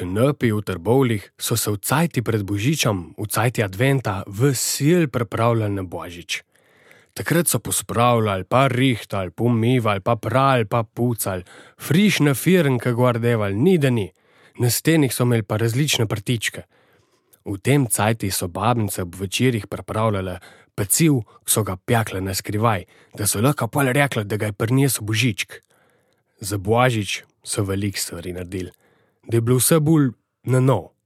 knepi v trbovlih so se v cajti pred Božičem, v cajti adventa, veselj pripravljali na Božič. Takrat so pospravljali, pa rihtali, pomivali, pa prali, pa pucali, frišne firnke guardevali, ni da ni. Na stenih so imeli pa različne prtičke. V tem cajti so babnice ob večerjih pripravljale peciv, ki so ga pekle na skrivaj, da so lahko pol rekli, da ga je prinesel Božičk. Za Božič so veliko stvari naredili, da je bilo vse bolj na novo.